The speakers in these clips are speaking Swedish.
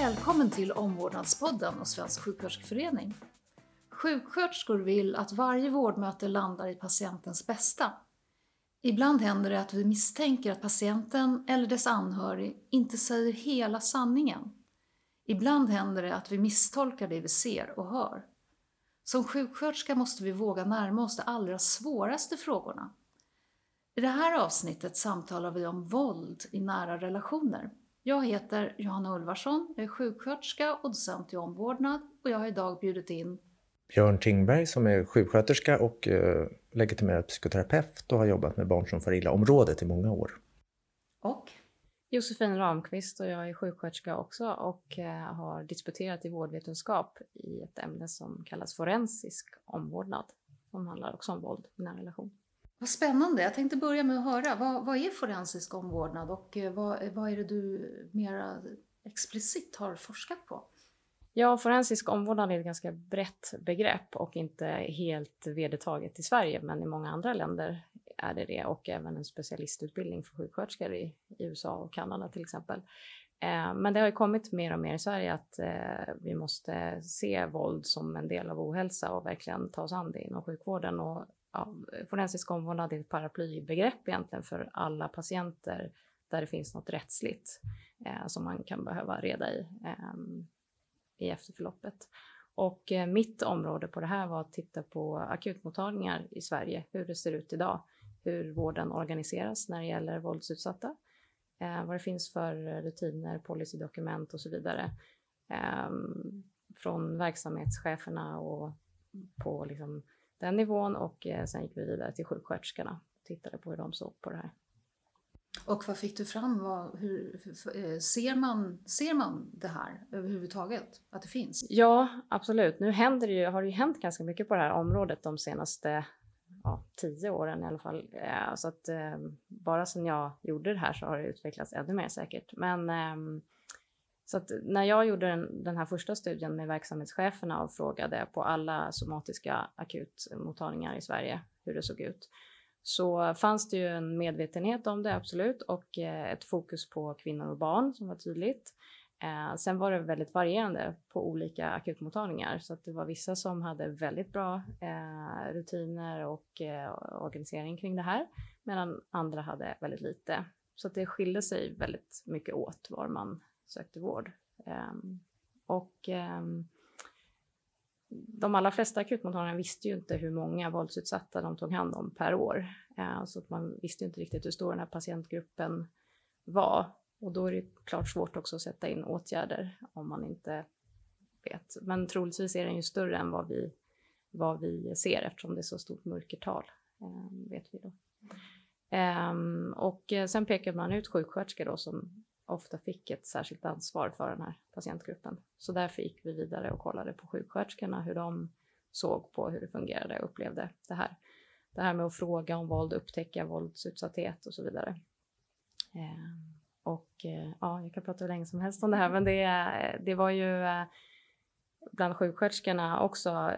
Välkommen till Omvårdnadspodden och Svensk sjuksköterskeförening. Sjuksköterskor vill att varje vårdmöte landar i patientens bästa. Ibland händer det att vi misstänker att patienten eller dess anhörig inte säger hela sanningen. Ibland händer det att vi misstolkar det vi ser och hör. Som sjuksköterska måste vi våga närma oss de allra svåraste frågorna. I det här avsnittet samtalar vi om våld i nära relationer. Jag heter Johanna Ulvarsson, jag är sjuksköterska och docent i omvårdnad och jag har idag bjudit in Björn Tingberg som är sjuksköterska och eh, legitimerad psykoterapeut och har jobbat med barn som far illa-området i många år. Och Josefin Ramqvist och jag är sjuksköterska också och eh, har disputerat i vårdvetenskap i ett ämne som kallas forensisk omvårdnad som handlar också om våld i nära relation. Vad spännande. Jag tänkte börja med att höra, vad, vad är forensisk omvårdnad och eh, vad, vad är det du mer explicit har forskat på? Ja, forensisk omvårdnad är ett ganska brett begrepp och inte helt vedertaget i Sverige, men i många andra länder är det det och även en specialistutbildning för sjuksköterskor i, i USA och Kanada till exempel. Eh, men det har ju kommit mer och mer i Sverige att eh, vi måste se våld som en del av ohälsa och verkligen ta oss an det inom sjukvården. Och, ja, forensisk omvårdnad är ett paraplybegrepp egentligen för alla patienter där det finns något rättsligt eh, som man kan behöva reda i eh, i efterförloppet. Och eh, mitt område på det här var att titta på akutmottagningar i Sverige, hur det ser ut idag, hur vården organiseras när det gäller våldsutsatta, eh, vad det finns för rutiner, policydokument och så vidare. Eh, från verksamhetscheferna och på liksom den nivån och eh, sen gick vi vidare till sjuksköterskorna och tittade på hur de såg på det här. Och vad fick du fram? Vad, hur, hur, ser, man, ser man det här överhuvudtaget? Att det finns? Ja, absolut. Nu händer det ju, har det ju hänt ganska mycket på det här området de senaste ja, tio åren i alla fall. Eh, så att eh, bara sedan jag gjorde det här så har det utvecklats ännu mer säkert. Men eh, så att när jag gjorde den, den, här första studien med verksamhetscheferna och frågade på alla somatiska akutmottagningar i Sverige hur det såg ut så fanns det ju en medvetenhet om det, absolut, och eh, ett fokus på kvinnor och barn som var tydligt. Eh, sen var det väldigt varierande på olika akutmottagningar så att det var vissa som hade väldigt bra eh, rutiner och eh, organisering kring det här medan andra hade väldigt lite. Så att det skilde sig väldigt mycket åt var man sökte vård. Ehm, och ehm, de allra flesta akutmottagningarna visste ju inte hur många våldsutsatta de tog hand om per år. Ehm, så att man visste inte riktigt hur stor den här patientgruppen var. Och då är det klart svårt också att sätta in åtgärder om man inte vet. Men troligtvis är den ju större än vad vi, vad vi ser eftersom det är så stort mörkertal, vet vi då. Och eh, sen pekar man ut sjuksköterskor då som ofta fick ett särskilt ansvar för den här patientgruppen. Så därför gick vi vidare och kollade på sjuksköterskorna, hur de såg på hur det fungerade och upplevde det här. Det här med att fråga om våld, upptäcka våldsutsatthet och så vidare. Eh, och eh, ja, jag kan prata hur länge som helst om det här, men det, det var ju eh, bland sjuksköterskorna också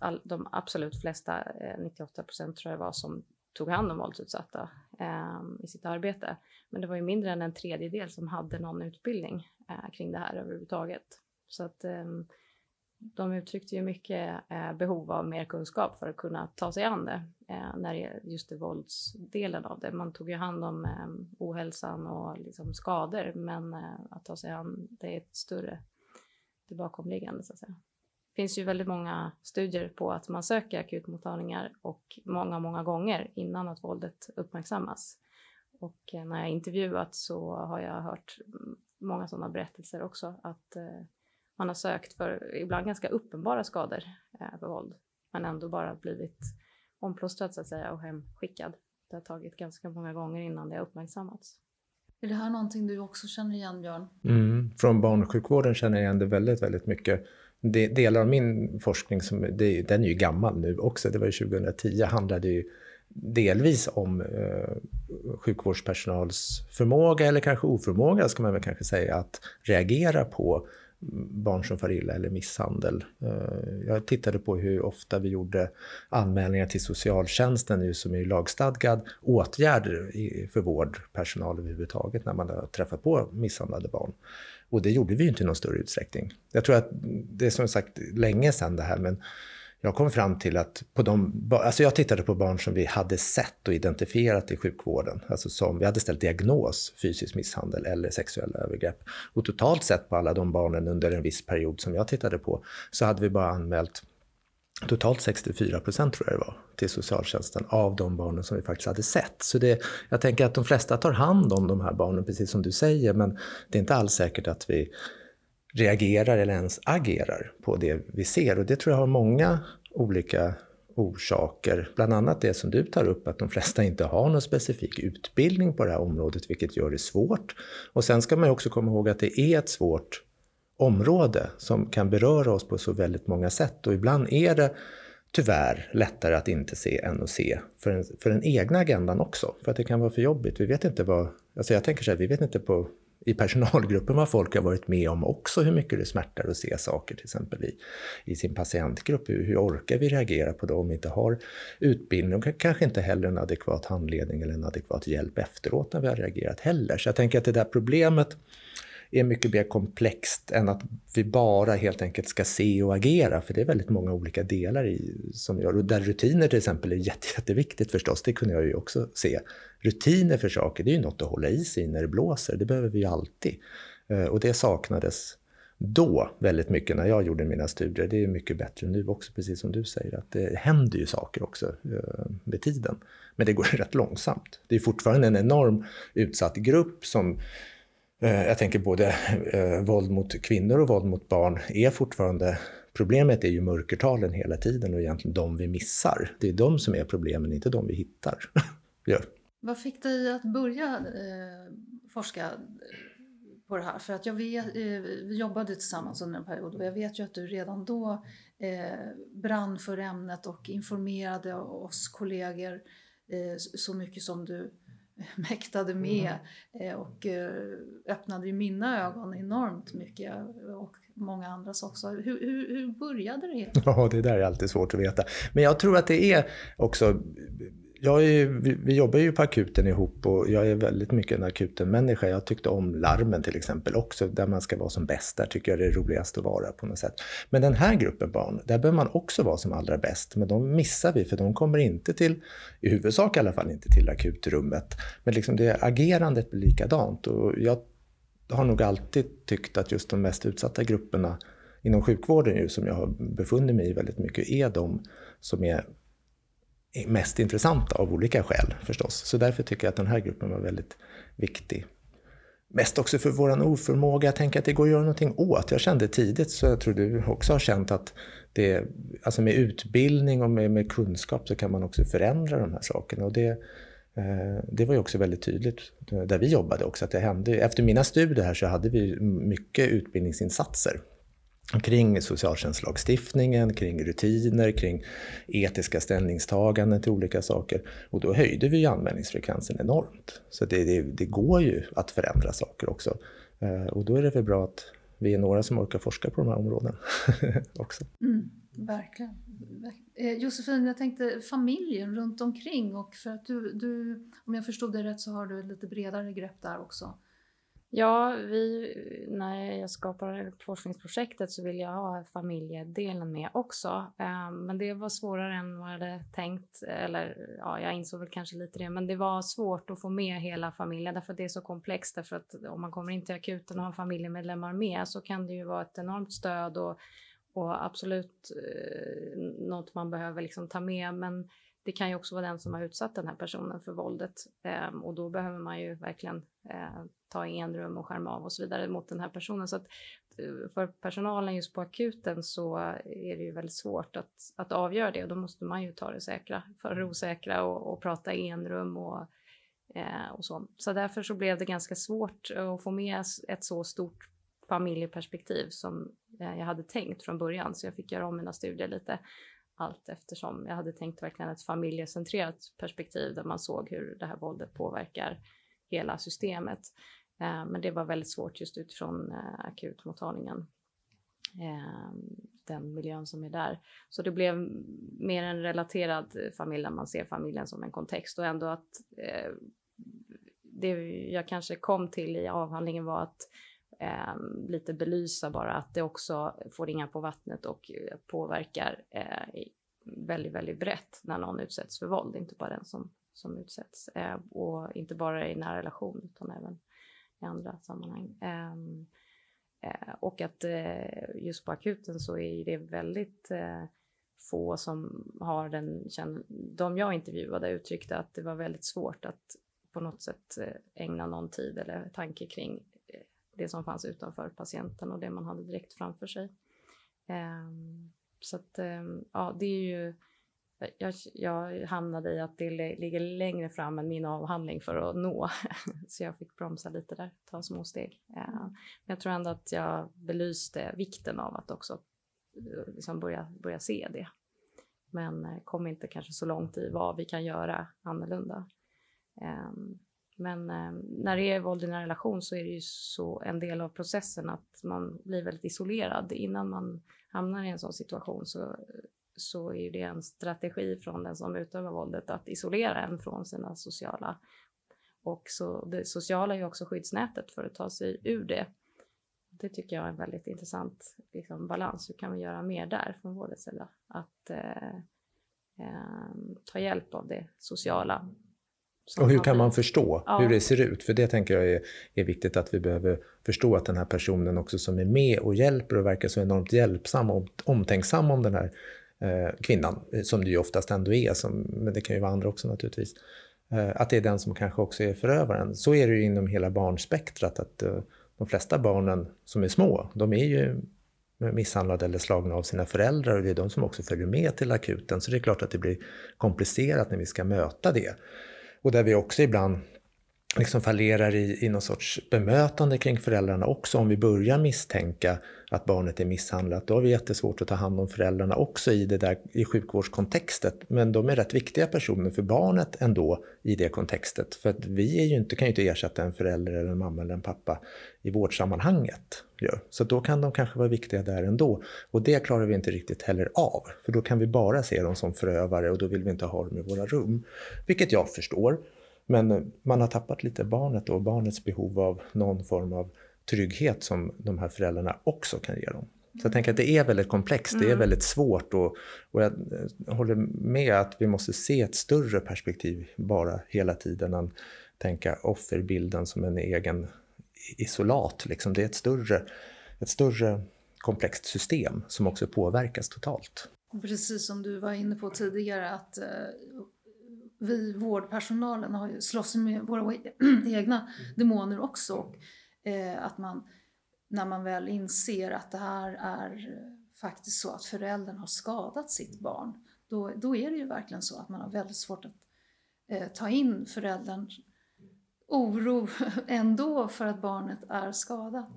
all, de absolut flesta, 98 procent tror jag var, som tog hand om våldsutsatta eh, i sitt arbete. Men det var ju mindre än en tredjedel som hade någon utbildning eh, kring det här överhuvudtaget. Så att eh, de uttryckte ju mycket eh, behov av mer kunskap för att kunna ta sig an det, eh, när det just det våldsdelen av det. Man tog ju hand om eh, ohälsan och liksom skador, men eh, att ta sig an det är ett större, det bakomliggande så att säga finns ju väldigt många studier på att man söker akutmottagningar och många, många gånger innan att våldet uppmärksammas. Och eh, när jag intervjuat så har jag hört många sådana berättelser också, att eh, man har sökt för ibland ganska uppenbara skador eh, för våld, men ändå bara blivit omplåstrad så att säga och hemskickad. Det har tagit ganska många gånger innan det har uppmärksammats. Är det här någonting du också känner igen, Björn? Mm, från barnsjukvården känner jag igen det väldigt, väldigt mycket delar av min forskning, som, det, den är ju gammal nu också, det var ju 2010, handlade ju delvis om eh, sjukvårdspersonals förmåga, eller kanske oförmåga ska man väl kanske säga, att reagera på barn som far illa eller misshandel. Eh, jag tittade på hur ofta vi gjorde anmälningar till socialtjänsten som är lagstadgad åtgärder för vårdpersonal överhuvudtaget när man har träffat på misshandlade barn. Och det gjorde vi ju inte i någon större utsträckning. Jag tror att det är som sagt länge sedan det här men jag kom fram till att på de, alltså jag tittade på barn som vi hade sett och identifierat i sjukvården. Alltså som vi hade ställt diagnos, fysisk misshandel eller sexuella övergrepp. Och totalt sett på alla de barnen under en viss period som jag tittade på så hade vi bara anmält totalt 64 procent tror jag det var till socialtjänsten av de barnen som vi faktiskt hade sett. Så det, jag tänker att de flesta tar hand om de här barnen precis som du säger men det är inte alls säkert att vi reagerar eller ens agerar på det vi ser. Och det tror jag har många olika orsaker. Bland annat det som du tar upp, att de flesta inte har någon specifik utbildning på det här området, vilket gör det svårt. Och sen ska man också komma ihåg att det är ett svårt område som kan beröra oss på så väldigt många sätt. Och ibland är det tyvärr lättare att inte se än att se för, en, för den egna agendan också. För att det kan vara för jobbigt. Vi vet inte vad... Alltså jag tänker så här, vi vet inte på i personalgruppen vad folk har varit med om också, hur mycket det smärtar att se saker till exempel i, i sin patientgrupp. Hur, hur orkar vi reagera på det om vi inte har utbildning och kanske inte heller en adekvat handledning eller en adekvat hjälp efteråt när vi har reagerat heller. Så jag tänker att det där problemet är mycket mer komplext än att vi bara helt enkelt ska se och agera, för det är väldigt många olika delar i, som gör, och där rutiner till exempel är jätte, jätteviktigt förstås, det kunde jag ju också se. Rutiner för saker, det är ju något att hålla i sig när det blåser, det behöver vi ju alltid. Eh, och det saknades då väldigt mycket när jag gjorde mina studier. Det är mycket bättre nu också, precis som du säger, att det händer ju saker också eh, med tiden. Men det går rätt långsamt. Det är fortfarande en enorm utsatt grupp som Eh, jag tänker både eh, våld mot kvinnor och våld mot barn är fortfarande Problemet är ju mörkertalen hela tiden och egentligen de vi missar. Det är de som är problemen, inte de vi hittar. ja. Vad fick dig att börja eh, forska på det här? För att jag vet, eh, vi jobbade tillsammans under en period och jag vet ju att du redan då eh, brann för ämnet och informerade oss kollegor eh, så mycket som du mäktade med mm. och eh, öppnade ju mina ögon enormt mycket och många andras också. Hur, hur, hur började det? Ja, det där är alltid svårt att veta. Men jag tror att det är också jag är, vi, vi, jobbar ju på akuten ihop och jag är väldigt mycket en akuten-människa. Jag tyckte om larmen till exempel också, där man ska vara som bäst. Där tycker jag det är roligast att vara på något sätt. Men den här gruppen barn, där behöver man också vara som allra bäst. Men de missar vi, för de kommer inte till, i huvudsak i alla fall, inte till akutrummet. Men liksom det agerandet blir likadant. Och jag har nog alltid tyckt att just de mest utsatta grupperna inom sjukvården, ju, som jag har befunnit mig i väldigt mycket, är de som är mest intressanta av olika skäl förstås. Så därför tycker jag att den här gruppen var väldigt viktig. Mest också för vår oförmåga att tänka att det går att göra någonting åt. Jag kände tidigt, så jag tror du också har känt att det, alltså med utbildning och med, med kunskap så kan man också förändra de här sakerna. Och det, eh, det var ju också väldigt tydligt eh, där vi jobbade också att det hände. Efter mina studier här så hade vi mycket utbildningsinsatser kring socialtjänstlagstiftningen, kring rutiner, kring etiska ställningstaganden till olika saker. Och då höjde vi anmälningsfrekvensen enormt. Så det, det, det går ju att förändra saker också. Eh, och då är det väl bra att vi är några som orkar forska på de här områdena också. Mm, verkligen. Eh, Josefin, jag tänkte familjen runt omkring och för att du, du, om jag förstod dig rätt så har du ett lite bredare grepp där också. Ja, vi, när jag skapade forskningsprojektet så ville jag ha familjedelen med också. Eh, men det var svårare än vad jag hade tänkt. Eller ja, jag insåg väl kanske lite det. Men det var svårt att få med hela familjen därför att det är så komplext. Därför att om man kommer in till akuten och har familjemedlemmar med så kan det ju vara ett enormt stöd och, och absolut eh, något man behöver liksom ta med. Men det kan ju också vara den som har utsatt den här personen för våldet. Eh, och då behöver man ju verkligen eh, ta enrum och skärma av och så vidare mot den här personen. Så att eh, för personalen just på akuten så är det ju väldigt svårt att, att avgöra det. Och då måste man ju ta det säkra för det osäkra och, och prata enrum och, eh, och så. Så därför så blev det ganska svårt att få med ett så stort familjeperspektiv som jag hade tänkt från början. Så jag fick göra om mina studier lite allt eftersom jag hade tänkt verkligen ett familjecentrerat perspektiv där man såg hur det här våldet påverkar hela systemet. Eh, men det var väldigt svårt just utifrån eh, akutmottagningen. Ehm, den miljön som är där. Så det blev mer en relaterad familj där man ser familjen som en kontext och ändå att eh, det jag kanske kom till i avhandlingen var att eh, lite belysa bara att det också får ringa på vattnet och påverkar eh, väldigt, väldigt brett när någon utsätts för våld, inte bara den som, som utsätts eh, och inte bara i nära relation utan även i andra sammanhang. Ehm, eh, och att eh, just på akuten så är det väldigt eh, få som har den, de jag intervjuade uttryckte att det var väldigt svårt att på något sätt eh, ägna någon tid eller tanke kring det som fanns utanför patienten och det man hade direkt framför sig. Ehm, så att, ehm, ja, det är ju... Jag, jag hamnade i att det ligger längre fram än min avhandling för att nå, så jag fick bromsa lite där, ta små steg. Ehm, men jag tror ändå att jag belyste vikten av att också eh, liksom börja, börja se det. Men eh, kom inte kanske så långt i vad vi kan göra annorlunda. Men eh, när det är våld i en relation så är det ju så en del av processen att man blir väldigt isolerad. Innan man hamnar i en sån situation så, så är det en strategi från den som utövar våldet att isolera en från sina sociala. Och så det sociala är ju också skyddsnätet för att ta sig ur det. Det tycker jag är en väldigt intressant liksom, balans. Hur kan vi göra mer där från vårdets sida? Att eh, eh, ta hjälp av det sociala och hur kan man förstå ja. hur det ser ut? För det tänker jag är, är viktigt att vi behöver förstå att den här personen också som är med och hjälper och verkar så enormt hjälpsam och omtänksam om den här eh, kvinnan, som det ju oftast ändå är, som, men det kan ju vara andra också naturligtvis. Eh, att det är den som kanske också är förövaren. Så är det ju inom hela barnspektrat, att eh, de flesta barnen som är små, de är ju misshandlade eller slagna av sina föräldrar och det är de som också följer med till akuten. Så det är klart att det blir komplicerat när vi ska möta det. Och där vi också ibland liksom fallerar i, i någon sorts bemötande kring föräldrarna också. Om vi börjar misstänka att barnet är misshandlat, då har vi jättesvårt att ta hand om föräldrarna också i det där i sjukvårdskontextet. Men de är rätt viktiga personer för barnet ändå i det kontextet. För att vi är ju inte, kan ju inte ersätta en förälder eller en mamma eller en pappa i vårdsammanhanget. Så då kan de kanske vara viktiga där ändå. Och det klarar vi inte riktigt heller av. För då kan vi bara se dem som förövare och då vill vi inte ha dem i våra rum. Vilket jag förstår. Men man har tappat lite barnet och barnets behov av någon form av trygghet som de här föräldrarna också kan ge dem. Så jag tänker att det är väldigt komplext, det är mm. väldigt svårt och, och jag håller med att vi måste se ett större perspektiv bara hela tiden än tänka offerbilden som en egen isolat. Liksom. Det är ett större, ett större komplext system som också påverkas totalt. Precis som du var inne på tidigare att eh, vi vårdpersonalen har ju slåss med våra egna mm. demoner också. Och, eh, att man, när man väl inser att det här är faktiskt så att föräldern har skadat sitt barn, då, då är det ju verkligen så att man har väldigt svårt att eh, ta in förälderns oro ändå för att barnet är skadat.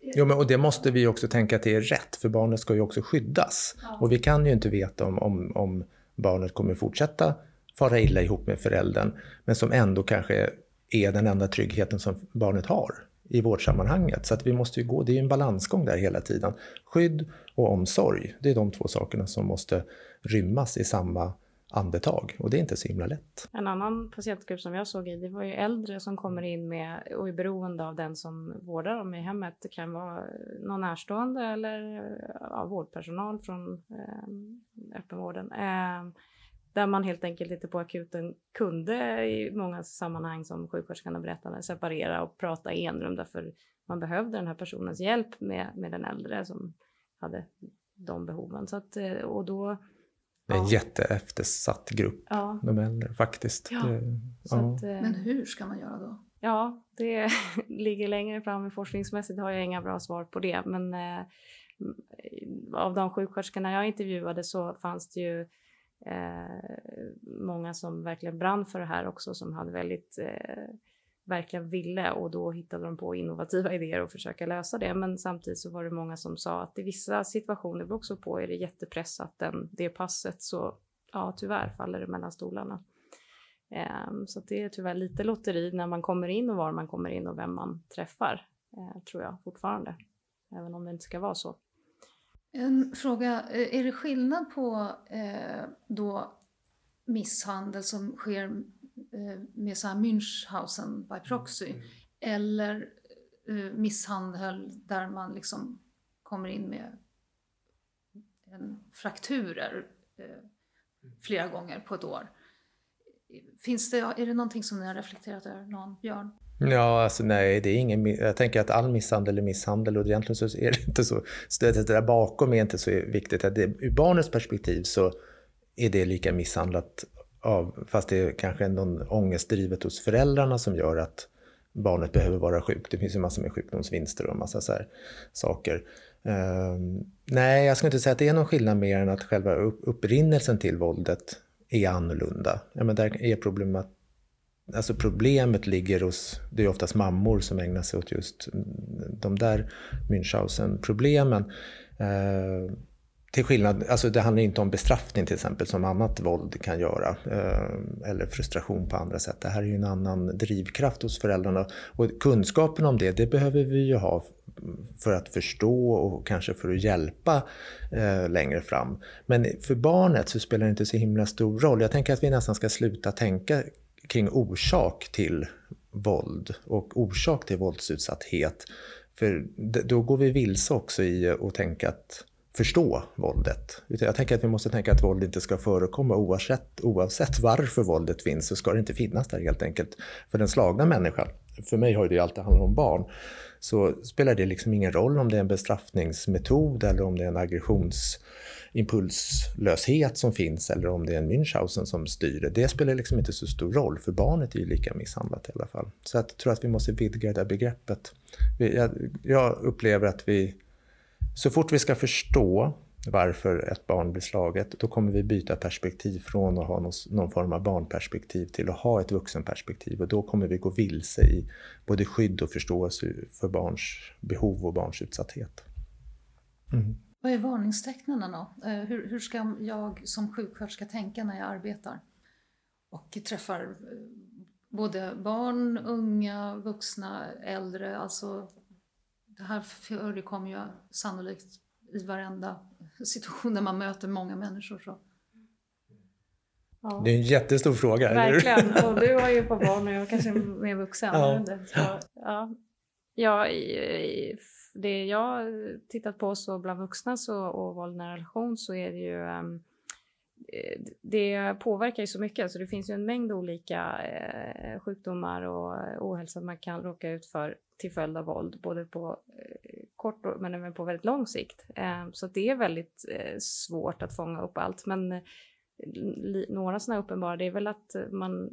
Jo, men och det måste vi också tänka att det är rätt, för barnet ska ju också skyddas. Ja. Och vi kan ju inte veta om, om, om barnet kommer fortsätta fara illa ihop med föräldern, men som ändå kanske är den enda tryggheten som barnet har i vårdsammanhanget. Så att vi måste ju gå, det är ju en balansgång där hela tiden. Skydd och omsorg, det är de två sakerna som måste rymmas i samma andetag och det är inte så himla lätt. En annan patientgrupp som jag såg i, det var ju äldre som kommer in med och är beroende av den som vårdar dem i hemmet. Det kan vara någon närstående eller ja, vårdpersonal från eh, öppenvården. Eh, där man helt enkelt inte på akuten kunde i många sammanhang som sjuksköterskan berättade separera och prata i enrum därför man behövde den här personens hjälp med, med den äldre som hade de behoven. Så att, eh, och då, det är en ja. jätteeftersatt grupp, ja. de äldre faktiskt. Ja. Det, ja. Att, eh, Men hur ska man göra då? Ja, det ligger längre fram forskningsmässigt har jag inga bra svar på det. Men eh, av de sjuksköterskorna jag intervjuade så fanns det ju eh, många som verkligen brann för det här också som hade väldigt eh, verkligen ville och då hittade de på innovativa idéer och försöka lösa det. Men samtidigt så var det många som sa att i vissa situationer beror också på är det jättepressat den, det passet så ja, tyvärr faller det mellan stolarna. Eh, så det är tyvärr lite lotteri när man kommer in och var man kommer in och vem man träffar, eh, tror jag fortfarande. Även om det inte ska vara så. En fråga, eh, är det skillnad på eh, då misshandel som sker eh, med så här Münchhausen by proxy mm. eller eh, misshandel där man liksom kommer in med en frakturer eh, flera gånger på ett år. Finns det, är det någonting som ni har reflekterat över, någon, Björn? Ja, alltså nej, det är ingen, jag tänker att all misshandel är misshandel och egentligen så är det inte så, det där bakom är inte så viktigt. Det, ur barnets perspektiv så är det lika misshandlat av, fast det är kanske någon ångestdrivet hos föräldrarna som gör att barnet behöver vara sjukt. Det finns ju massor med sjukdomsvinster och massa så saker. Um, nej, jag skulle inte säga att det är någon skillnad mer än att själva upprinnelsen till våldet är annorlunda. Ja, men där är problemet, alltså problemet ligger hos, det är oftast mammor som ägnar sig åt just de där Münchhausen-problemen. Eh, till skillnad, alltså det handlar inte om bestraffning till exempel som annat våld kan göra. Eh, eller frustration på andra sätt. Det här är ju en annan drivkraft hos föräldrarna. Och kunskapen om det, det behöver vi ju ha för att förstå och kanske för att hjälpa eh, längre fram. Men för barnet så spelar det inte så himla stor roll. Jag tänker att vi nästan ska sluta tänka kring orsak till våld och orsak till våldsutsatthet. För då går vi vilse också i att tänka att förstå våldet. Jag tänker att vi måste tänka att våld inte ska förekomma oavsett, oavsett varför våldet finns så ska det inte finnas där helt enkelt. För den slagna människan, för mig har det ju alltid handlat om barn, så spelar det liksom ingen roll om det är en bestraffningsmetod eller om det är en aggressionsimpulslöshet som finns eller om det är en Münchhausen som styr det. Det spelar liksom inte så stor roll för barnet är ju lika misshandlat i alla fall. Så jag tror att vi måste vidga det där begreppet. Jag upplever att vi så fort vi ska förstå varför ett barn blir slaget, då kommer vi byta perspektiv från att ha någon form av barnperspektiv till att ha ett vuxenperspektiv och då kommer vi gå vilse i både skydd och förståelse för barns behov och barns utsatthet. Mm. Vad är varningstecknen då? Eh, hur, hur ska jag som sjuksköterska tänka när jag arbetar och träffar eh, både barn, unga, vuxna, äldre, alltså det här förekommer ju sannolikt i varenda situation där man möter många människor. Så. Ja. Det är en jättestor fråga. Verkligen. Och du har ju på barn och jag kanske är mer vuxen. Ja. Så, ja. Ja, det jag har tittat på så bland vuxna så, och våld i nära relation så är det ju um, det påverkar ju så mycket. Alltså det finns ju en mängd olika eh, sjukdomar och ohälsa man kan råka ut för till följd av våld, både på eh, kort men även på väldigt lång sikt. Ehm, så det är väldigt eh, svårt att fånga upp allt. Men eh, några sådana uppenbara, det är väl att man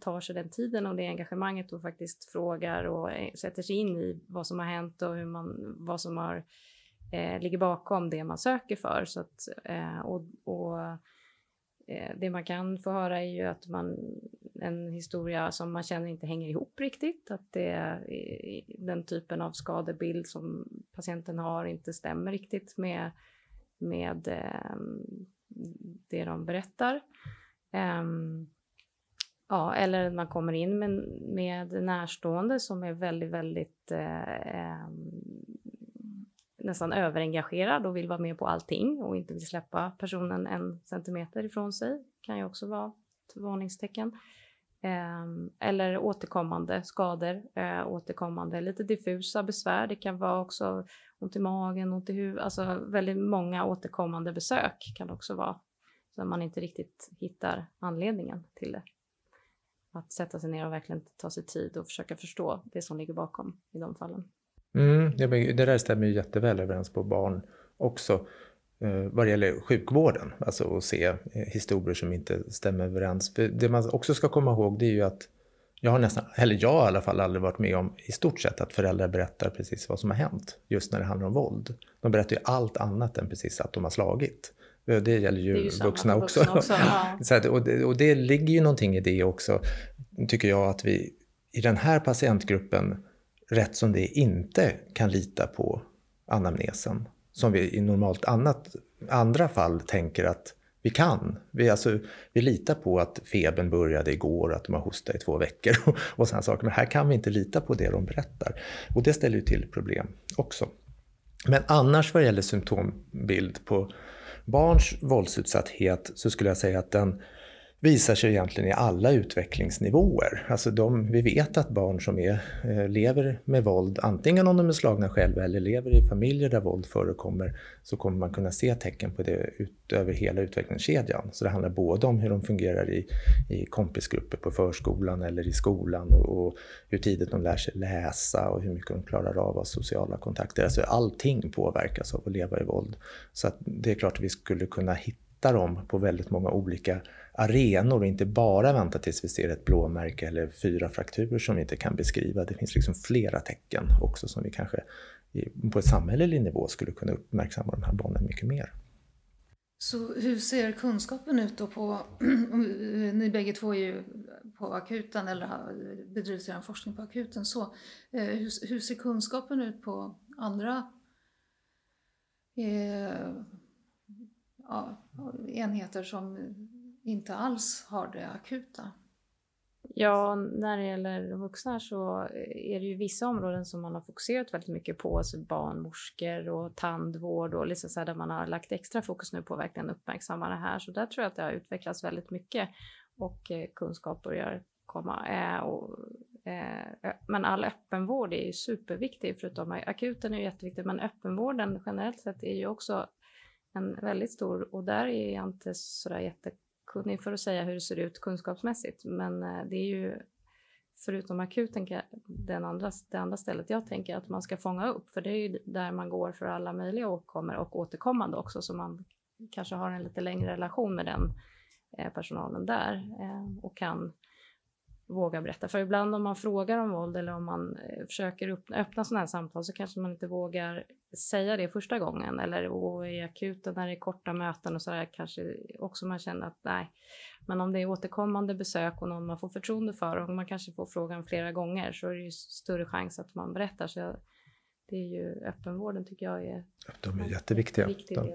tar sig den tiden och det engagemanget och faktiskt frågar och sätter sig in i vad som har hänt och hur man, vad som har, ligger bakom det man söker för. Så att, och, och Eh, det man kan få höra är ju att man, en historia som man känner inte hänger ihop riktigt, att det är den typen av skadebild som patienten har inte stämmer riktigt med, med ehm, det de berättar. Ehm, ja, eller man kommer in med, med närstående som är väldigt, väldigt eh, ehm, nästan överengagerad och vill vara med på allting och inte vill släppa personen en centimeter ifrån sig. kan ju också vara ett varningstecken. Ehm, eller återkommande skador, eh, återkommande lite diffusa besvär. Det kan vara också ont i magen, ont i huvudet, alltså väldigt många återkommande besök kan det också vara. Så man inte riktigt hittar anledningen till det. Att sätta sig ner och verkligen ta sig tid och försöka förstå det som ligger bakom i de fallen. Mm, det, där stämmer ju jätteväl överens på barn också. Eh, vad det gäller sjukvården, alltså att se eh, historier som inte stämmer överens. För det man också ska komma ihåg det är ju att jag har nästan, eller jag har i alla fall aldrig varit med om i stort sett att föräldrar berättar precis vad som har hänt just när det handlar om våld. De berättar ju allt annat än precis att de har slagit. Det gäller ju, det ju vuxna också. Vuxna också ja. Så att, och, det, och det ligger ju någonting i det också, tycker jag, att vi i den här patientgruppen rätt som det inte kan lita på anamnesen. Som vi i normalt annat, andra fall tänker att vi kan. Vi, alltså, vi litar på att febern började igår och att de har hostat i två veckor och, och sådana saker. Men här kan vi inte lita på det de berättar. Och det ställer ju till problem också. Men annars vad gäller symptombild på barns våldsutsatthet så skulle jag säga att den visar sig egentligen i alla utvecklingsnivåer. Alltså de, vi vet att barn som är, eh, lever med våld, antingen om de är slagna själva eller lever i familjer där våld förekommer, så kommer man kunna se tecken på det ut, över hela utvecklingskedjan. Så det handlar både om hur de fungerar i, i kompisgrupper på förskolan eller i skolan och, och hur tidigt de lär sig läsa och hur mycket de klarar av av sociala kontakter. Alltså allting påverkas av att leva i våld. Så det är klart att vi skulle kunna hitta dem på väldigt många olika arenor och inte bara vänta tills vi ser ett blåmärke eller fyra frakturer som vi inte kan beskriva. Det finns liksom flera tecken också som vi kanske på ett samhällelig nivå skulle kunna uppmärksamma de här barnen mycket mer. Så hur ser kunskapen ut då på, ni bägge två är ju på akuten eller bedriver sedan forskning på akuten, så eh, hur, hur ser kunskapen ut på andra eh, ja, enheter som inte alls har det akuta. Ja, när det gäller vuxna så är det ju vissa områden som man har fokuserat väldigt mycket på, alltså barnmorskor och tandvård och liksom så där man har lagt extra fokus nu på att verkligen uppmärksamma det här. Så där tror jag att det har utvecklats väldigt mycket och eh, kunskap börjar komma. Eh, och, eh, men all öppenvård är ju superviktig, förutom akuten är jätteviktig, men öppenvården generellt sett är ju också en väldigt stor och där är jag inte sådär jätte kunnig för att säga hur det ser ut kunskapsmässigt, men eh, det är ju förutom akuten, den andra, det andra stället jag tänker att man ska fånga upp, för det är ju där man går för alla möjliga åkommor och återkommande också, så man kanske har en lite längre relation med den eh, personalen där eh, och kan våga berätta. För ibland om man frågar om våld eller om man eh, försöker öppna sådana här samtal så kanske man inte vågar säga det första gången eller och i akuten när det är korta möten och sådär kanske också man känner att nej. Men om det är återkommande besök och någon man får förtroende för och man kanske får frågan flera gånger så är det ju större chans att man berättar. Så det är ju öppenvården tycker jag är... De är jätteviktiga. De,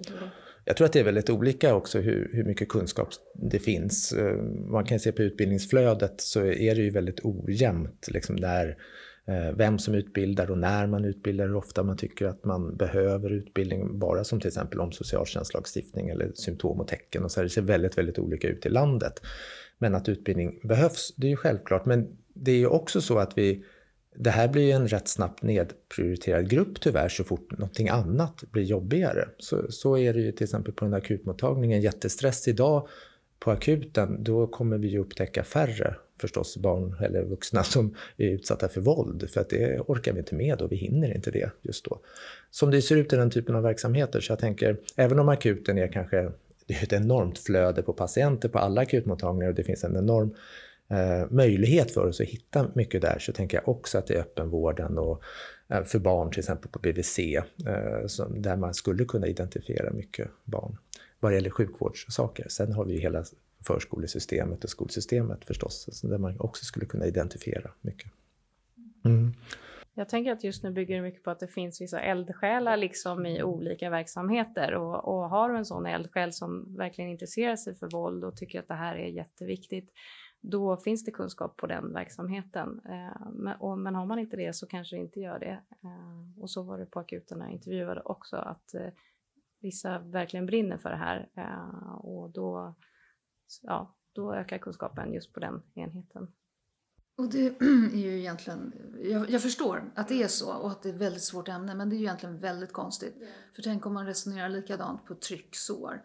jag tror att det är väldigt olika också hur, hur mycket kunskap det finns. Eh, man kan se på utbildningsflödet så är det ju väldigt ojämnt liksom när, eh, vem som utbildar och när man utbildar, hur ofta man tycker att man behöver utbildning, bara som till exempel om socialtjänstlagstiftning eller symptom och tecken och så här. Det ser väldigt, väldigt olika ut i landet. Men att utbildning behövs, det är ju självklart. Men det är ju också så att vi det här blir ju en rätt snabbt nedprioriterad grupp tyvärr så fort någonting annat blir jobbigare. Så, så är det ju till exempel på den akutmottagningen, Jättestress idag på akuten, då kommer vi ju upptäcka färre förstås barn eller vuxna som är utsatta för våld. För att det orkar vi inte med och vi hinner inte det just då. Som det ser ut i den typen av verksamheter så jag tänker, även om akuten är kanske det är ett enormt flöde på patienter på alla akutmottagningar och det finns en enorm eh, möjlighet för oss att hitta mycket där så tänker jag också att det är öppenvården och eh, för barn till exempel på BVC eh, som, där man skulle kunna identifiera mycket barn vad det gäller sjukvårdssaker. Sen har vi ju hela förskolesystemet och skolsystemet förstås där man också skulle kunna identifiera mycket. Mm. Jag tänker att just nu bygger det mycket på att det finns vissa eldsjälar liksom i olika verksamheter och, och har du en sån eldsjäl som verkligen intresserar sig för våld och tycker att det här är jätteviktigt då finns det kunskap på den verksamheten. Eh, men, och, men har man inte det så kanske det inte gör det. Eh, och så var det på akuten när jag intervjuade också, att eh, vissa verkligen brinner för det här och då, ja, då ökar kunskapen just på den enheten. Och det är ju egentligen, jag, jag, förstår att det är så och att det är ett väldigt svårt ämne men det är ju egentligen väldigt konstigt. För tänk om man resonerar likadant på trycksår.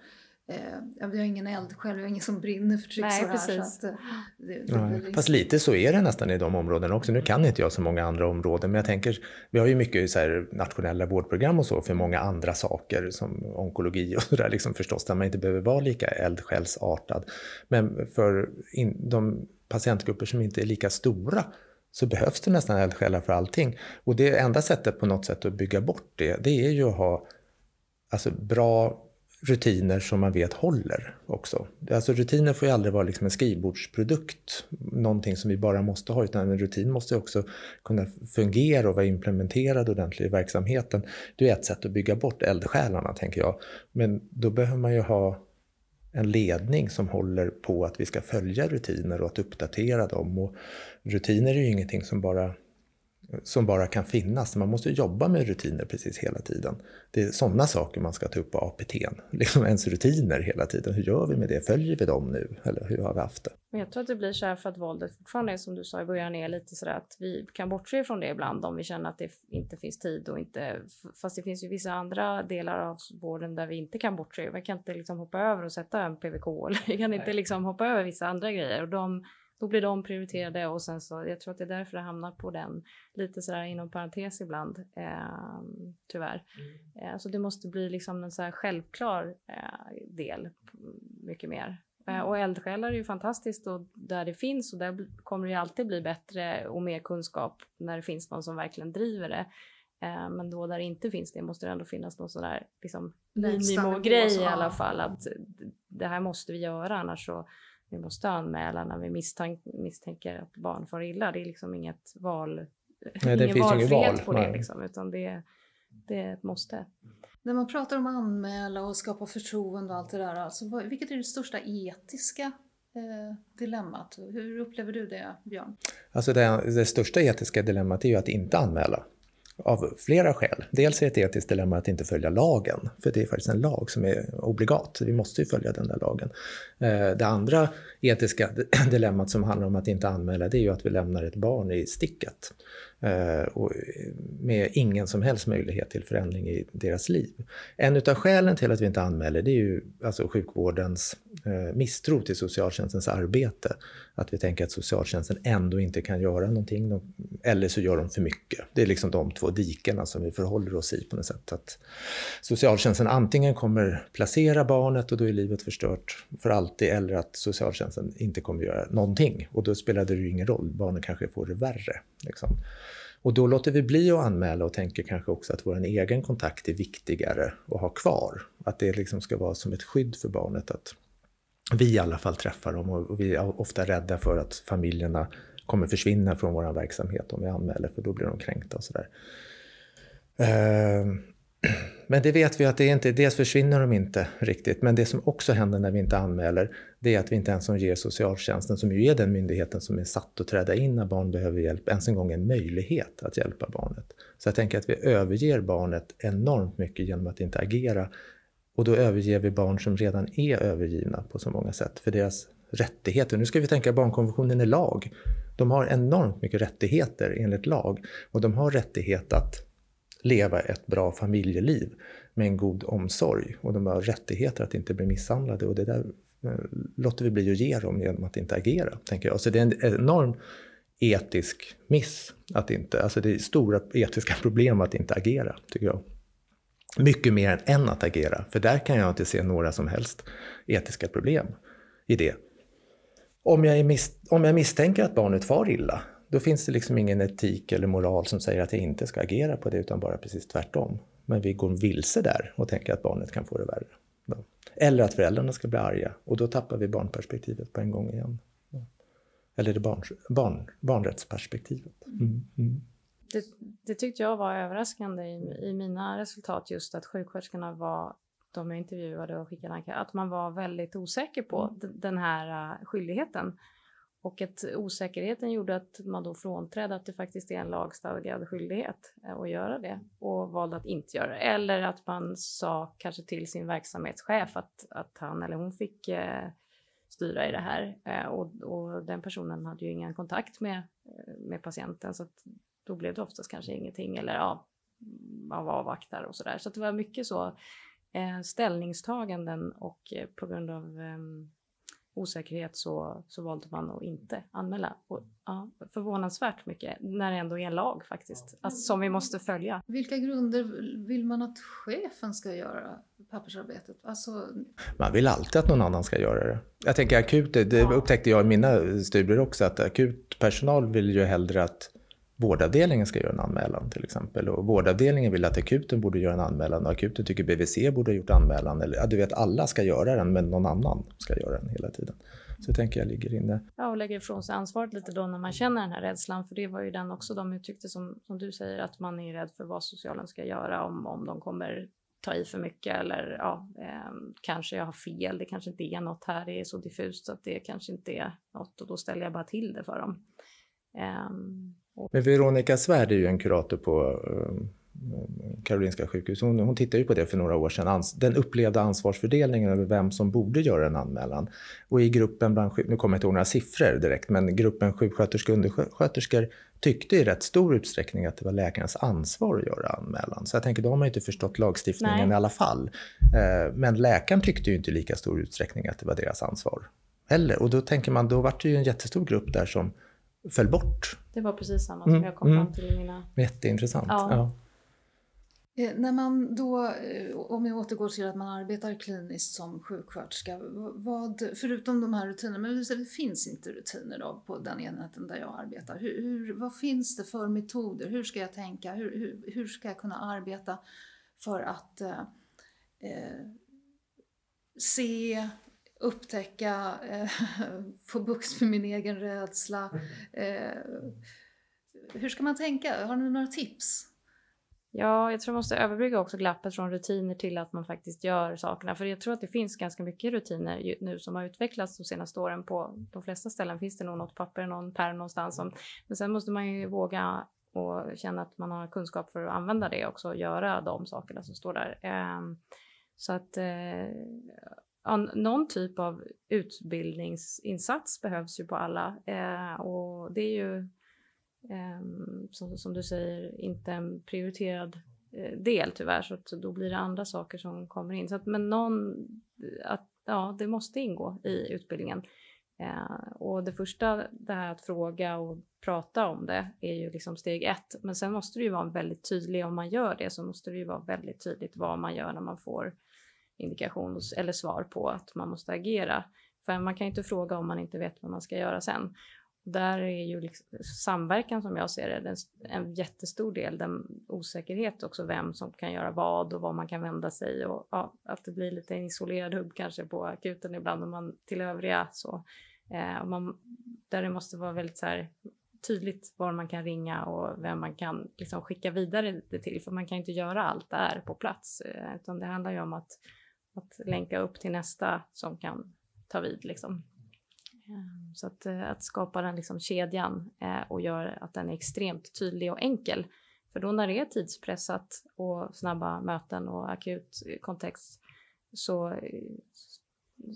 Eh, vi har ingen eld själv, vi har ingen som brinner för trycksår här. Så att, eh, det, det ja, fast lite så är det nästan i de områdena också. Nu kan inte jag så många andra områden, men jag tänker, vi har ju mycket så här, nationella vårdprogram och så för många andra saker som onkologi och sådär liksom förstås, där man inte behöver vara lika eldsjälsartad. Men för in, de patientgrupper som inte är lika stora så behövs det nästan eldsjälar för allting. Och det enda sättet på något sätt att bygga bort det, det är ju att ha alltså, bra rutiner som man vet håller också. Alltså rutiner får ju aldrig vara liksom en skrivbordsprodukt, någonting som vi bara måste ha, utan en rutin måste också kunna fungera och vara implementerad ordentligt i verksamheten. Det är ett sätt att bygga bort eldsjälarna, tänker jag. Men då behöver man ju ha en ledning som håller på att vi ska följa rutiner och att uppdatera dem. Och rutiner är ju ingenting som bara som bara kan finnas. Man måste jobba med rutiner precis hela tiden. Det är sådana saker man ska ta upp på APT. Liksom ens rutiner hela tiden. Hur gör vi med det? Följer vi dem nu? Eller hur har vi haft det? Men jag tror att det blir så här för att våldet fortfarande är som du sa i början är lite så att vi kan bortse från det ibland om vi känner att det inte finns tid och inte. Fast det finns ju vissa andra delar av vården där vi inte kan bortse. Vi kan inte liksom hoppa över och sätta en PVK eller vi kan inte liksom hoppa över vissa andra grejer och de då blir de prioriterade och sen så, jag tror att det är därför det hamnar på den, lite sådär inom parentes ibland, eh, tyvärr. Mm. Eh, så det måste bli liksom en så här självklar eh, del, mycket mer. Eh, mm. och eldsjälar är ju fantastiskt och där det finns och där kommer det alltid bli bättre och mer kunskap när det finns någon som verkligen driver det. Eh, men då där det inte finns det måste det ändå finnas någon sån där liksom, minimogrej i alla fall att det här måste vi göra annars så vi måste anmäla när vi misstänk, misstänker att barn far illa. Det är liksom inget val, Nej, det ingen finns valfrihet val. på det, liksom, utan det, det är ett måste. När man pratar om att anmäla och skapa förtroende och allt det där, alltså, vilket är det största etiska eh, dilemmat? Hur upplever du det, Björn? Alltså det, det största etiska dilemmat är ju att inte anmäla. Av flera skäl. Dels är det ett etiskt dilemma att inte följa lagen, för det är faktiskt en lag som är obligat. Vi måste ju följa den där lagen. Eh, det andra etiska dilemmat som handlar om att inte anmäla, det är ju att vi lämnar ett barn i sticket. Eh, och med ingen som helst möjlighet till förändring i deras liv. En av skälen till att vi inte anmäler det är ju alltså sjukvårdens eh, misstro till socialtjänstens arbete. Att vi tänker att socialtjänsten ändå inte kan göra någonting eller så gör de för mycket. Det är liksom de två dikena som vi förhåller oss i på något sätt. Att socialtjänsten antingen kommer placera barnet och då är livet förstört för alltid eller att socialtjänsten inte kommer göra någonting och då spelar det ju ingen roll, barnet kanske får det värre. Liksom. Och då låter vi bli att anmäla och tänker kanske också att vår egen kontakt är viktigare att ha kvar. Att det liksom ska vara som ett skydd för barnet att vi i alla fall träffar dem och vi är ofta rädda för att familjerna kommer försvinna från vår verksamhet om vi anmäler för då blir de kränkta och sådär. Ehm, men det vet vi att det är inte, dels försvinner de inte riktigt, men det som också händer när vi inte anmäler, det är att vi inte ens ger socialtjänsten, som ju är den myndigheten som är satt att träda in när barn behöver hjälp, ens en gång en möjlighet att hjälpa barnet. Så jag tänker att vi överger barnet enormt mycket genom att inte agera. Och då överger vi barn som redan är övergivna på så många sätt, för deras rättigheter. Nu ska vi tänka barnkonventionen är lag. De har enormt mycket rättigheter enligt lag och de har rättighet att leva ett bra familjeliv med en god omsorg. Och de har rättigheter att inte bli misshandlade och det där eh, låter vi bli att ge dem genom att inte agera. Tänker jag. Så det är en enorm etisk miss att inte, alltså det är stora etiska problem att inte agera, tycker jag. Mycket mer än att agera, för där kan jag inte se några som helst etiska problem i det. Om jag, mis om jag misstänker att barnet far illa, då finns det liksom ingen etik eller moral som säger att jag inte ska agera på det, utan bara precis tvärtom. Men vi går vilse där och tänker att barnet kan få det värre. Eller att föräldrarna ska bli arga och då tappar vi barnperspektivet på en gång igen. Eller det barn, barn, barnrättsperspektivet. Mm. Mm. Det, det, tyckte jag var överraskande i, i mina resultat just att sjuksköterskorna var de jag intervjuade och skickade att man var väldigt osäker på mm. den här uh, skyldigheten. Och att osäkerheten gjorde att man då frånträdde att det faktiskt är en lagstadgad skyldighet eh, att göra det och valde att inte göra det. Eller att man sa kanske till sin verksamhetschef att, att han eller hon fick eh, styra i det här. Eh, och, och, den personen hade ju ingen kontakt med, eh, med patienten så att då blev det oftast kanske ingenting eller ja, man avvaktar och sådär. Så att det var mycket så eh, ställningstaganden och eh, på grund av ehm, osäkerhet så, så valde man att inte anmäla. Och, ja, förvånansvärt mycket när det ändå är en lag faktiskt, alltså, som vi måste följa. Vilka grunder vill man att chefen ska göra pappersarbetet? Alltså... Man vill alltid att någon annan ska göra det. Jag tänker akut, det upptäckte jag i mina studier också, att akut personal vill ju hellre att vårdavdelningen ska göra en anmälan till exempel. Och vårdavdelningen vill att akuten borde göra en anmälan och akuten tycker BVC borde ha gjort anmälan. Eller, ja, du vet, alla ska göra den men någon annan ska göra den hela tiden. Så tänker jag ligger inne. Ja, och lägger ifrån sig ansvaret lite då när man känner den här rädslan. För det var ju den också de uttryckte som, som du säger, att man är rädd för vad socialen ska göra om, om de kommer ta i för mycket eller ja, eh, kanske jag har fel, det kanske inte är något här, det är så diffust så att det kanske inte är något och då ställer jag bara till det för dem. Eh, men Veronica Svärd är ju en kurator på Karolinska sjukhus. Hon, hon tittade ju på det för några år sedan, den upplevda ansvarsfördelningen över vem som borde göra en anmälan. Och i gruppen bland, nu kommer jag inte ihåg några siffror direkt, men gruppen sjuksköterskor och undersköterskor tyckte i rätt stor utsträckning att det var läkarens ansvar att göra anmälan. Så jag tänker, då har man inte förstått lagstiftningen Nej. i alla fall. Eh, men läkaren tyckte ju inte i lika stor utsträckning att det var deras ansvar. Heller. Och då tänker man, då var det ju en jättestor grupp där som föll bort. Det var precis samma som mm. jag kom fram mm. till i mina... Jätteintressant. Ja. ja. Eh, när man då, eh, om jag återgår till att man arbetar kliniskt som sjuksköterska, vad, förutom de här rutinerna, men det finns inte rutiner då på den enheten där jag arbetar. Hur, hur, vad finns det för metoder? Hur ska jag tänka? Hur, hur, hur ska jag kunna arbeta för att eh, eh se, upptäcka, eh, få bukt med min egen rädsla? Eh, hur ska man tänka? Har ni några tips? Ja, jag tror man måste överbrygga också glappet från rutiner till att man faktiskt gör sakerna. För jag tror att det finns ganska mycket rutiner nu som har utvecklats de senaste åren. På de flesta ställen finns det nog något papper, någon pärm någonstans. Som, men sen måste man ju våga och känna att man har kunskap för att använda det också och göra de sakerna som står där. Ehm, så att eh, någon typ av utbildningsinsats behövs ju på alla eh, och det är ju eh, som, som, du säger, inte en prioriterad eh, del tyvärr, så att då blir det andra saker som kommer in. Så att, men någon, eh, att, ja, det måste ingå i utbildningen. Eh, och det första, det här att fråga och prata om det, är ju liksom steg ett. Men sen måste det ju vara väldigt tydligt, om man gör det så måste det ju vara väldigt tydligt vad man gör när man får indikation eller svar på att man måste agera. För man kan ju inte fråga om man inte vet vad man ska göra sen där är ju liksom samverkan som jag ser det en jättestor del, den osäkerhet också vem som kan göra vad och var man kan vända sig och ja, att det blir lite en isolerad hubb kanske på akuten ibland om man till övriga så. Eh, och man, där det måste vara väldigt så här, tydligt var man kan ringa och vem man kan liksom skicka vidare det till, för man kan inte göra allt där på plats, eh, utan det handlar ju om att, att länka upp till nästa som kan ta vid liksom. Ehm, så att, eh, att skapa den liksom kedjan eh, och göra att den är extremt tydlig och enkel. För då när det är tidspressat och snabba möten och akut kontext så eh,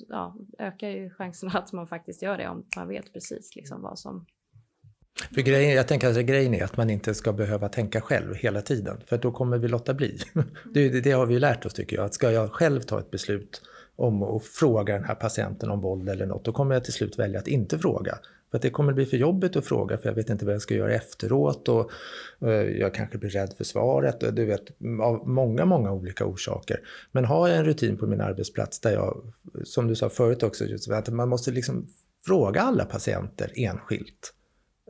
ja, ökar ju chanserna att man faktiskt gör det om man vet precis liksom vad som för grejen, jag tänker att grejen är att man inte ska behöva tänka själv hela tiden, för då kommer vi låta bli. Det, det, har vi ju lärt oss tycker jag, att ska jag själv ta ett beslut om att fråga den här patienten om våld eller något, då kommer jag till slut välja att inte fråga. För att det kommer bli för jobbigt att fråga för jag vet inte vad jag ska göra efteråt och eh, jag kanske blir rädd för svaret. Och du vet, av många, många olika orsaker. Men har jag en rutin på min arbetsplats där jag, som du sa förut också, att man måste liksom fråga alla patienter enskilt.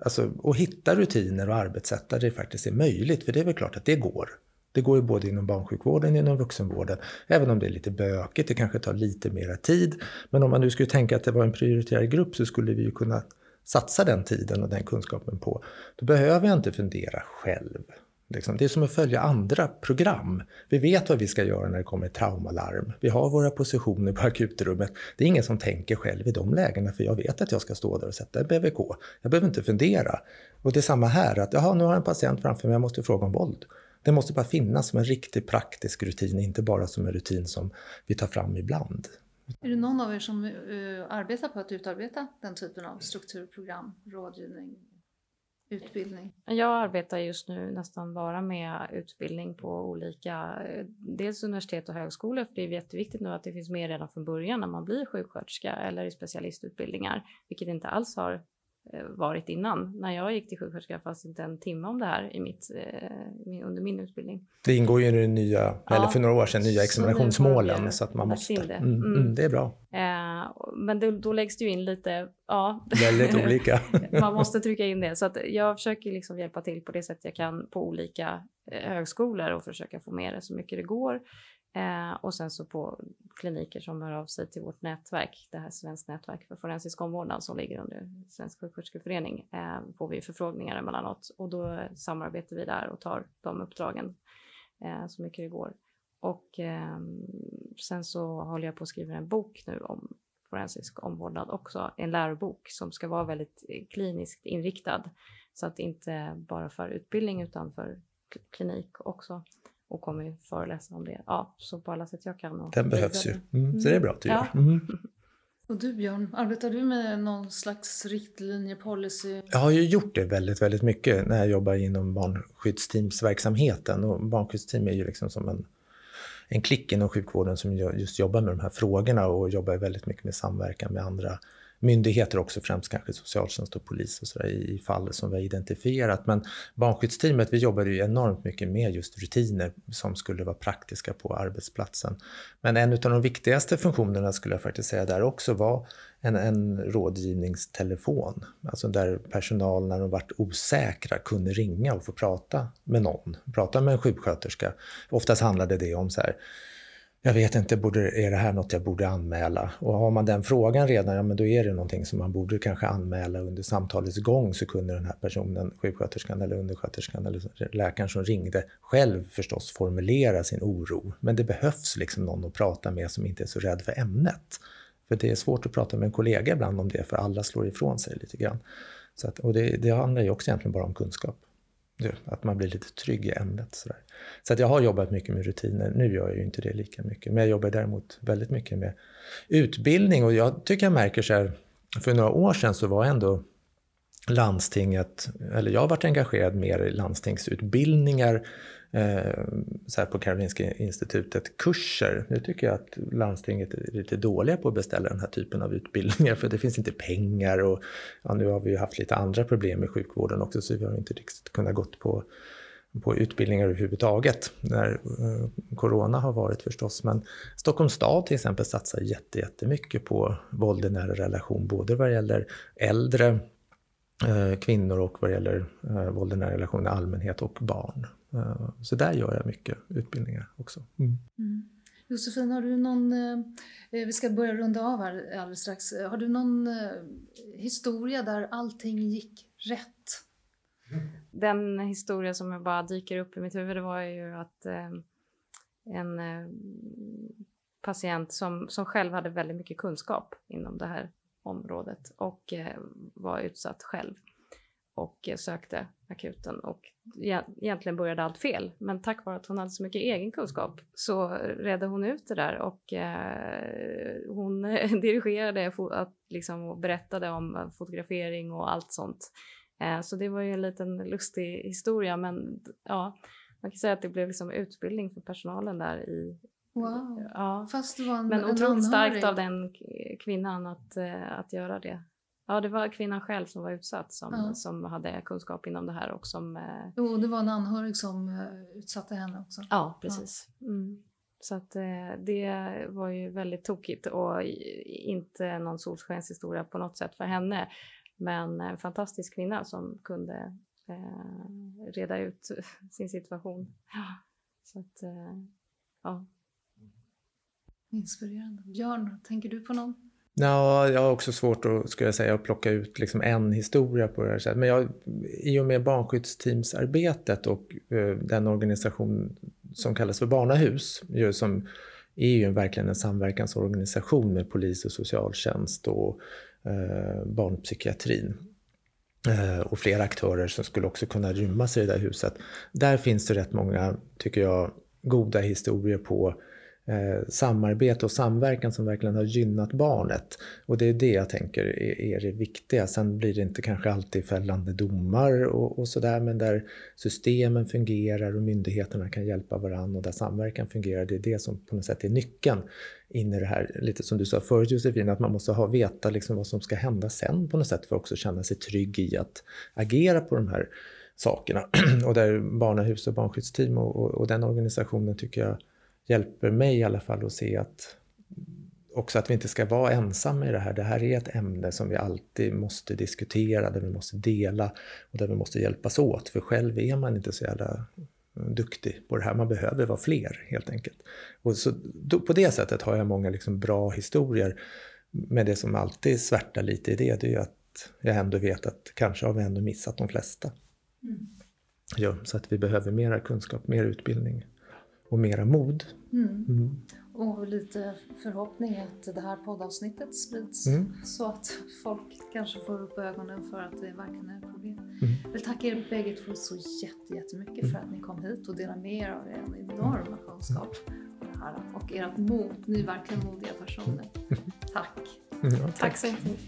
Alltså, och hitta rutiner och arbetssätt där det faktiskt är möjligt, för det är väl klart att det går. Det går ju både inom barnsjukvården och inom vuxenvården. Även om det är lite bökigt, det kanske tar lite mera tid. Men om man nu skulle tänka att det var en prioriterad grupp så skulle vi ju kunna satsa den tiden och den kunskapen på. Då behöver jag inte fundera själv. Liksom. Det är som att följa andra program. Vi vet vad vi ska göra när det kommer traumalarm. Vi har våra positioner på akutrummet. Det är ingen som tänker själv i de lägena för jag vet att jag ska stå där och sätta en BVK. Jag behöver inte fundera. Och det är samma här, att jaha, nu har jag en patient framför mig, jag måste fråga om våld. Det måste bara finnas som en riktig praktisk rutin, inte bara som en rutin som vi tar fram ibland. Är det någon av er som uh, arbetar på att utarbeta den typen av strukturprogram, rådgivning, utbildning? Jag arbetar just nu nästan bara med utbildning på olika, eh, dels universitet och högskolor, för det är jätteviktigt nu att det finns med redan från början när man blir sjuksköterska eller i specialistutbildningar, vilket inte alls har varit innan. När jag gick till sjuksköterska fanns inte en timme om det här i mitt, eh, under min utbildning. Det ingår ju i de nya, ja, eller för några år sedan, nya examinationsmålen. Så, så att man måste. Det. Mm, mm. Mm, det är bra. Eh, men det, då läggs det ju in lite, ja. Väldigt olika. man måste trycka in det. Så att jag försöker liksom hjälpa till på det sätt jag kan på olika eh, högskolor och försöka få med det så mycket det går. Eh, och sen så på kliniker som hör av sig till vårt nätverk, det här Svenskt nätverk för forensisk omvårdnad som ligger under Svensk sjuksköterskeförening, eh, får vi förfrågningar emellanåt. Och då samarbetar vi där och tar de uppdragen eh, så mycket det går. Och eh, sen så håller jag på att skriva en bok nu om forensisk omvårdnad också, en lärobok som ska vara väldigt eh, kliniskt inriktad Så att inte bara för utbildning utan för klinik också och kommer föreläsa om det. Ja, så på alla sätt jag kan. Och Den behövs ju. Mm, så det är bra att du Ja. gör. Mm. Och du Björn, arbetar du med någon slags riktlinje, policy? Jag har ju gjort det väldigt, väldigt mycket när jag jobbar inom barnskyddsteamsverksamheten. Och barnskyddsteam är ju liksom som en, en klick inom sjukvården som ju- just jobbar med de här frågorna och jobbar väldigt mycket med samverkan med andra myndigheter också, främst kanske socialtjänst och polis och sådär i fall som vi har identifierat. Men barnskyddsteamet, vi jobbade ju enormt mycket med just rutiner som skulle vara praktiska på arbetsplatsen. Men en av de viktigaste funktionerna skulle jag faktiskt säga där också var en, en rådgivningstelefon. Alltså där personal när de varit osäkra kunde ringa och få prata med någon. Prata med en sjuksköterska. Oftast handlade det om så här, jag vet inte, borde, är det här något jag borde anmäla? Och har man den frågan redan, ja men då är det någonting som man borde kanske anmäla under samtalets gång så kunde den här personen, sjuksköterskan eller undersköterskan eller läkaren som ringde själv förstås formulera sin oro. Men det behövs liksom någon att prata med som inte är så rädd för ämnet. För det är svårt att prata med en kollega ibland om det för alla slår ifrån sig lite grann. Så att, och det, det handlar ju också egentligen bara om kunskap. Att man blir lite trygg i ämnet. Sådär. Så att jag har jobbat mycket med rutiner. Nu gör jag ju inte det lika mycket. Men jag jobbar däremot väldigt mycket med utbildning. Och jag tycker jag märker så här, för några år sedan så var ändå landstinget, eller jag har varit engagerad mer i landstingsutbildningar Eh, så här på Karolinska institutet, kurser. Nu tycker jag att landstinget är lite dåliga på att beställa den här typen av utbildningar för det finns inte pengar och ja, nu har vi ju haft lite andra problem med sjukvården också så vi har inte riktigt kunnat gått på på utbildningar överhuvudtaget när eh, corona har varit förstås. Men Stockholms stad till exempel satsar jätte, jättemycket på våld i nära relation, både vad gäller äldre eh, kvinnor och vad gäller eh, våld i nära relation i allmänhet och barn. Eh, så där gör jag mycket utbildningar också. Mm. Mm. Josefin, har du någon, eh, eh, vi ska börja runda av här alldeles strax. Har du någon historia där allting gick rätt? Den historia som jag bara dyker upp i mitt huvud det var ju att en patient som, som själv hade väldigt mycket kunskap inom det här området och var utsatt själv och eh, sökte akuten och egentligen började allt fel. Men tack vare att hon hade så mycket egen kunskap så redde hon ut det där och eh, hon dirigerade att, liksom, och berättade om eh, fotografering och allt sånt. Eh, så det var ju en liten lustig historia men ja, man kan säga att det blev liksom utbildning för personalen där i Wow. Ja, Fast det var en, men en otroligt starkt anhörig. av den kvinnan att, eh, att göra det. Ja, det var kvinnan själv som var utsatt som, Ja. som hade kunskap inom det här och som... Eh, Jo, det var en anhörig som eh, utsatte henne också. ja, precis. Mm. Så att eh, det var ju väldigt tokigt och inte någon solskenshistoria på något sätt för henne. Men en fantastisk kvinna som kunde eh, reda ut sin situation. Ja. Så att, eh, ja. Inspirerande. Björn, tänker du på någon? Ja, jag har också svårt att, skulle jag säga, att plocka ut liksom en historia på det här sättet. Men jag, i och med barnskyddsteamsarbetet och eh, den organisation som kallas för Barnahus, ju som är ju verkligen en samverkansorganisation med polis och socialtjänst och eh, barnpsykiatrin eh, och flera aktörer som skulle också kunna rymmas i det där huset. Där finns det rätt många, tycker jag, goda historier på eh, samarbete och samverkan som verkligen har gynnat barnet. Och det är det jag tänker är, är det viktiga. Sen blir det inte kanske alltid fällande domar och, och sådär, men där systemen fungerar och myndigheterna kan hjälpa varandra och där samverkan fungerar, det är det som på något sätt är nyckeln in i det här, lite som du sa förut Josefin, att man måste ha, veta liksom vad som ska hända sen på något sätt för att också känna sig trygg i att agera på de här sakerna. och där Barnahus och barnskyddsteam och, och, och den organisationen tycker jag hjälper mig i alla fall att se att också att vi inte ska vara ensamma i det här. Det här är ett ämne som vi alltid måste diskutera, där vi måste dela och där vi måste hjälpas åt. För själv är man inte så jävla duktig på det här. Man behöver vara fler helt enkelt. Och så, då, på det sättet har jag många liksom bra historier. Men det som alltid svärtar lite i det, det är ju att jag ändå vet att kanske har vi ändå missat de flesta. Ja, så att vi behöver mera kunskap, mer utbildning och mera mod. Mm. Mm. Och lite förhoppning att det här poddavsnittet sprids Mm. så att folk kanske får upp ögonen för att det verkligen är ett problem. Mm. Jag vill tacka er bägge två så jätte, jättemycket för att ni kom hit och delade med er av er enorma kunskap på det här och ert mod. Ni är verkligen modiga personer. Tack! Ja, Tack så mycket.